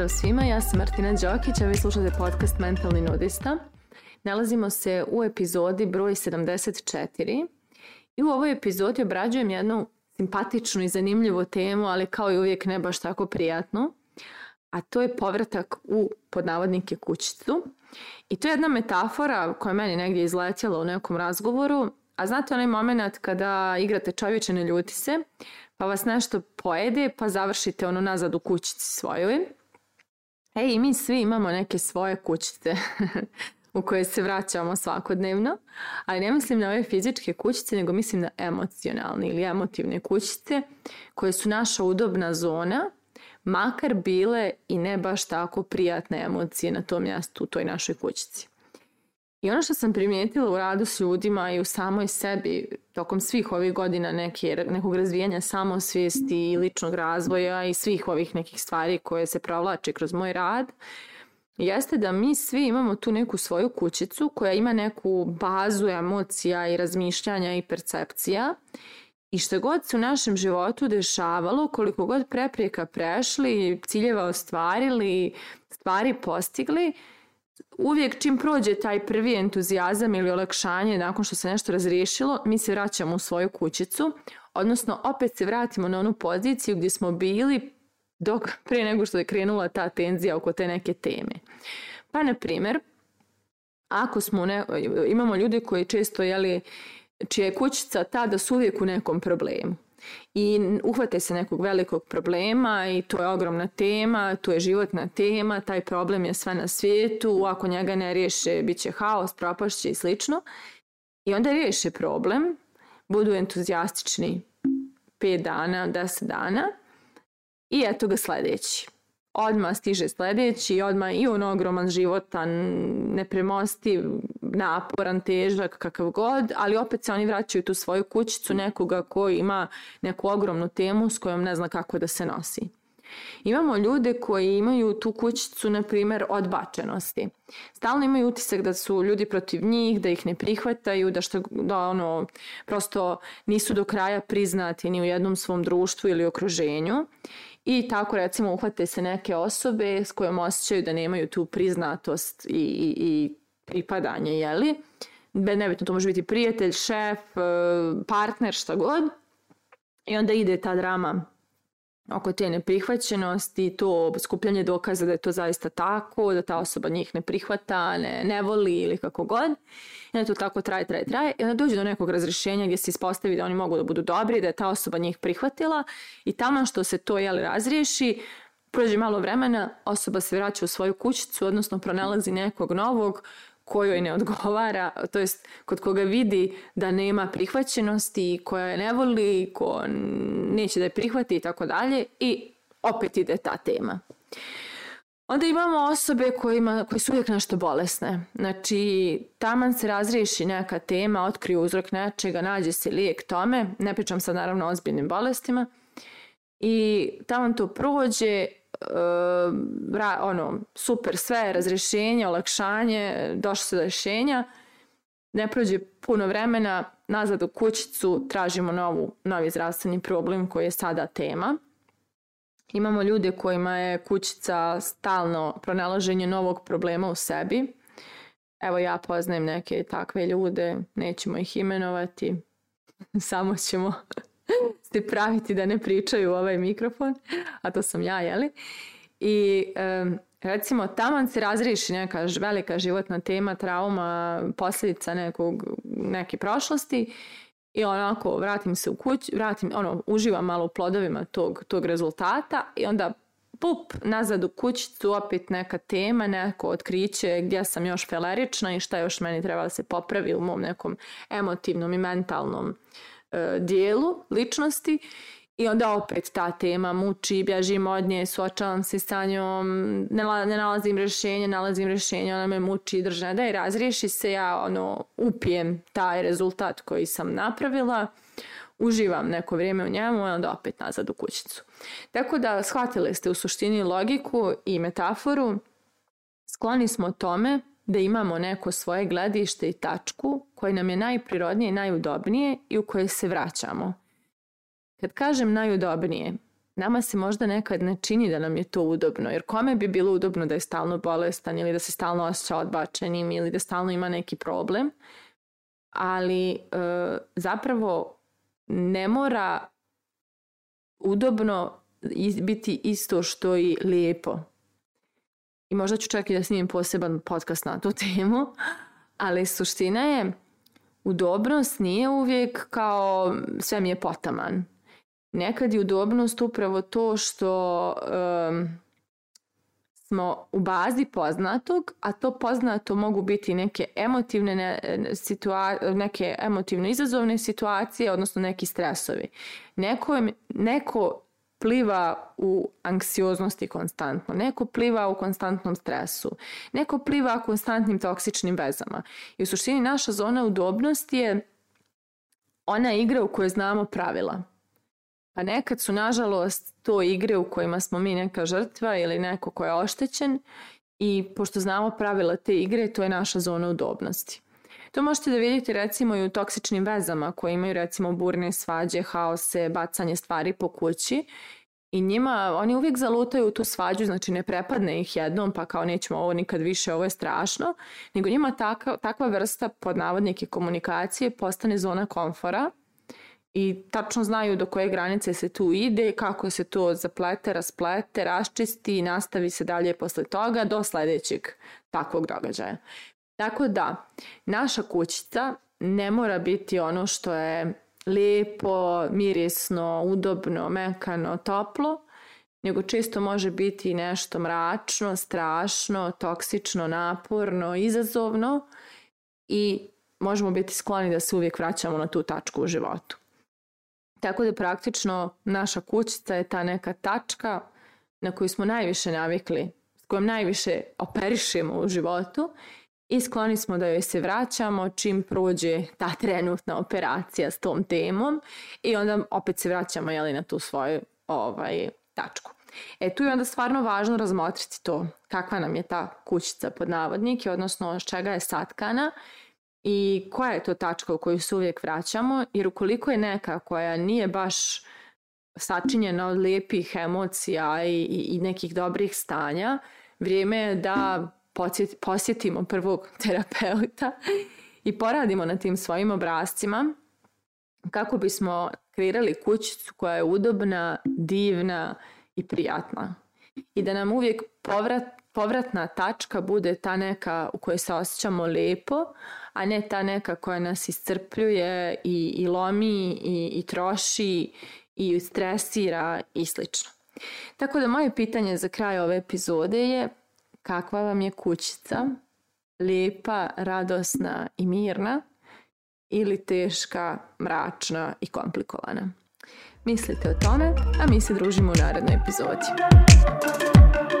Pozdrav svima, ja sam Martina Đokić, a vi slušate podcast Mentalni nudista. Nalazimo se u epizodi broj 74 i u ovoj epizodi obrađujem jednu simpatičnu i zanimljivu temu, ali kao i uvijek ne baš tako prijatnu, a to je povratak u podnavodnike kućicu. I to je jedna metafora koja je meni negdje izletjela u nekom razgovoru, a znate onaj moment kada igrate čovječe ne ljuti se, pa vas nešto pojede, pa završite ono nazad u kućici svojoj. E, i mi svi imamo neke svoje kućice u koje se vraćamo svakodnevno, ali ne mislim na ove fizičke kućice, nego mislim na emocionalne ili emotivne kućice koje su naša udobna zona, makar bile i ne baš tako prijatne emocije na tom mjestu u toj našoj kućici. I ono što sam primijetila u radu s ljudima i u samoj sebi tokom svih ovih godina neke, nekog razvijanja samosvijesti i ličnog razvoja i svih ovih nekih stvari koje se provlače kroz moj rad, jeste da mi svi imamo tu neku svoju kućicu koja ima neku bazu emocija i razmišljanja i percepcija i što god se u našem životu dešavalo, koliko god prepreka prešli, ciljeva ostvarili, stvari postigli, uvijek čim prođe taj prvi entuzijazam ili olakšanje nakon što se nešto razriješilo, mi se vraćamo u svoju kućicu, odnosno opet se vratimo na onu poziciju gdje smo bili dok prije nego što je krenula ta tenzija oko te neke teme. Pa, na primjer, ako smo ne, imamo ljude koji često, jeli, čija je kućica ta da su uvijek u nekom problemu i uhvate se nekog velikog problema i to je ogromna tema, to je životna tema, taj problem je sve na svijetu, ako njega ne riješe bit će haos, propašće i slično. I onda riješe problem, budu entuzijastični 5 dana, 10 dana i eto ga sledeći. Odma stiže sledeći, odma i on ogroman životan, nepremostiv, naporan, težak, kakav god, ali opet se oni vraćaju tu svoju kućicu nekoga ko ima neku ogromnu temu s kojom ne zna kako da se nosi. Imamo ljude koji imaju tu kućicu, na primjer, odbačenosti. Stalno imaju utisak da su ljudi protiv njih, da ih ne prihvataju, da, što, da ono, prosto nisu do kraja priznati ni u jednom svom društvu ili okruženju. I tako recimo uhvate se neke osobe s kojom osjećaju da nemaju tu priznatost i, i, i i padanje, jeli? Be, nebitno, to može biti prijatelj, šef, e, partner, šta god. I onda ide ta drama oko te neprihvaćenosti, to skupljanje dokaza da je to zaista tako, da ta osoba njih ne prihvata, ne, ne voli ili kako god. I onda to tako traje, traje, traje. I onda dođe do nekog razrešenja gdje se ispostavi da oni mogu da budu dobri, da je ta osoba njih prihvatila i taman što se to jeli, razriješi, prođe malo vremena, osoba se vraća u svoju kućicu, odnosno pronalazi nekog novog kojoj ne odgovara, to jest kod koga vidi da nema prihvaćenosti, koja je ne voli, ko neće da je prihvati i tako dalje i opet ide ta tema. Onda imamo osobe kojima, koje su uvijek nešto bolesne. Znači, taman se razriješi neka tema, otkrije uzrok nečega, nađe se lijek tome, ne pričam sad naravno o ozbiljnim bolestima, i taman to prođe Eh, ra, ono, super sve, razrešenje, olakšanje, došlo se do rešenja, ne prođe puno vremena, nazad u kućicu tražimo novu, novi zdravstveni problem koji je sada tema. Imamo ljude kojima je kućica stalno pronalaženje novog problema u sebi. Evo ja poznajem neke takve ljude, nećemo ih imenovati, samo ćemo se praviti da ne pričaju u ovaj mikrofon, a to sam ja, jeli? I recimo taman se razriši neka velika životna tema, trauma, posljedica nekog, neke prošlosti i onako vratim se u kuću, vratim, ono, uživam malo u plodovima tog, tog rezultata i onda pup, nazad u kućicu, opet neka tema, neko otkriće gdje sam još felerična i šta još meni treba da se popravi u mom nekom emotivnom i mentalnom uh, e, dijelu ličnosti I onda opet ta tema muči, bježim od nje, suočavam se sa njom, ne, nalazim rešenje, nalazim rešenje, ona me muči, drža, daj razriješi se, ja ono, upijem taj rezultat koji sam napravila, uživam neko vrijeme u njemu i onda opet nazad u kućicu. Tako da shvatili ste u suštini logiku i metaforu, skloni smo tome da imamo neko svoje gledište i tačku koje nam je najprirodnije i najudobnije i u koje se vraćamo. Kad kažem najudobnije, nama se možda nekad ne čini da nam je to udobno, jer kome bi bilo udobno da je stalno bolestan ili da se stalno osjeća odbačenim ili da stalno ima neki problem, ali e, zapravo ne mora udobno biti isto što i lijepo i možda ću čak i da snimim poseban podcast na tu temu, ali suština je udobnost nije uvijek kao sve mi je potaman. Nekad je udobnost upravo to što um, smo u bazi poznatog, a to poznato mogu biti neke emotivne ne, situa neke emotivno izazovne situacije, odnosno neki stresovi. Neko, neko pliva u anksioznosti konstantno, neko pliva u konstantnom stresu, neko pliva konstantnim toksičnim vezama. I u suštini naša zona udobnosti je ona igra u kojoj znamo pravila. A nekad su, nažalost, to igre u kojima smo mi neka žrtva ili neko ko je oštećen i pošto znamo pravila te igre, to je naša zona udobnosti. To možete da vidite recimo i u toksičnim vezama koje imaju recimo burne svađe, haose, bacanje stvari po kući i njima, oni uvijek zalutaju u tu svađu, znači ne prepadne ih jednom pa kao nećemo ovo nikad više, ovo je strašno, nego njima taka, takva vrsta pod navodnike komunikacije postane zona komfora i tačno znaju do koje granice se tu ide, kako se to zaplete, rasplete, raščisti i nastavi se dalje posle toga do sledećeg takvog događaja. Tako da, naša kućica ne mora biti ono što je lepo, mirisno, udobno, mekano, toplo, nego često može biti nešto mračno, strašno, toksično, naporno, izazovno i možemo biti skloni da se uvijek vraćamo na tu tačku u životu. Tako da praktično naša kućica je ta neka tačka na koju smo najviše navikli, s kojom najviše operišemo u životu i skloni smo da joj se vraćamo čim prođe ta trenutna operacija s tom temom i onda opet se vraćamo jeli, na tu svoju ovaj, tačku. E tu je onda stvarno važno razmotriti to kakva nam je ta kućica pod navodnike, odnosno s čega je satkana i koja je to tačka u koju se uvijek vraćamo, jer ukoliko je neka koja nije baš sačinjena od lijepih emocija i, i nekih dobrih stanja, vrijeme je da posjetimo prvog terapeuta i poradimo na tim svojim obrazcima kako bismo kreirali kućicu koja je udobna, divna i prijatna. I da nam uvijek povrat, povratna tačka bude ta neka u kojoj se osjećamo lepo, a ne ta neka koja nas iscrpljuje i, i lomi i, i troši i stresira i slično. Tako da moje pitanje za kraj ove epizode je kakva vam je kućica, lijepa, radosna i mirna ili teška, mračna i komplikovana. Mislite o tome, a mi se družimo u narednoj epizodi.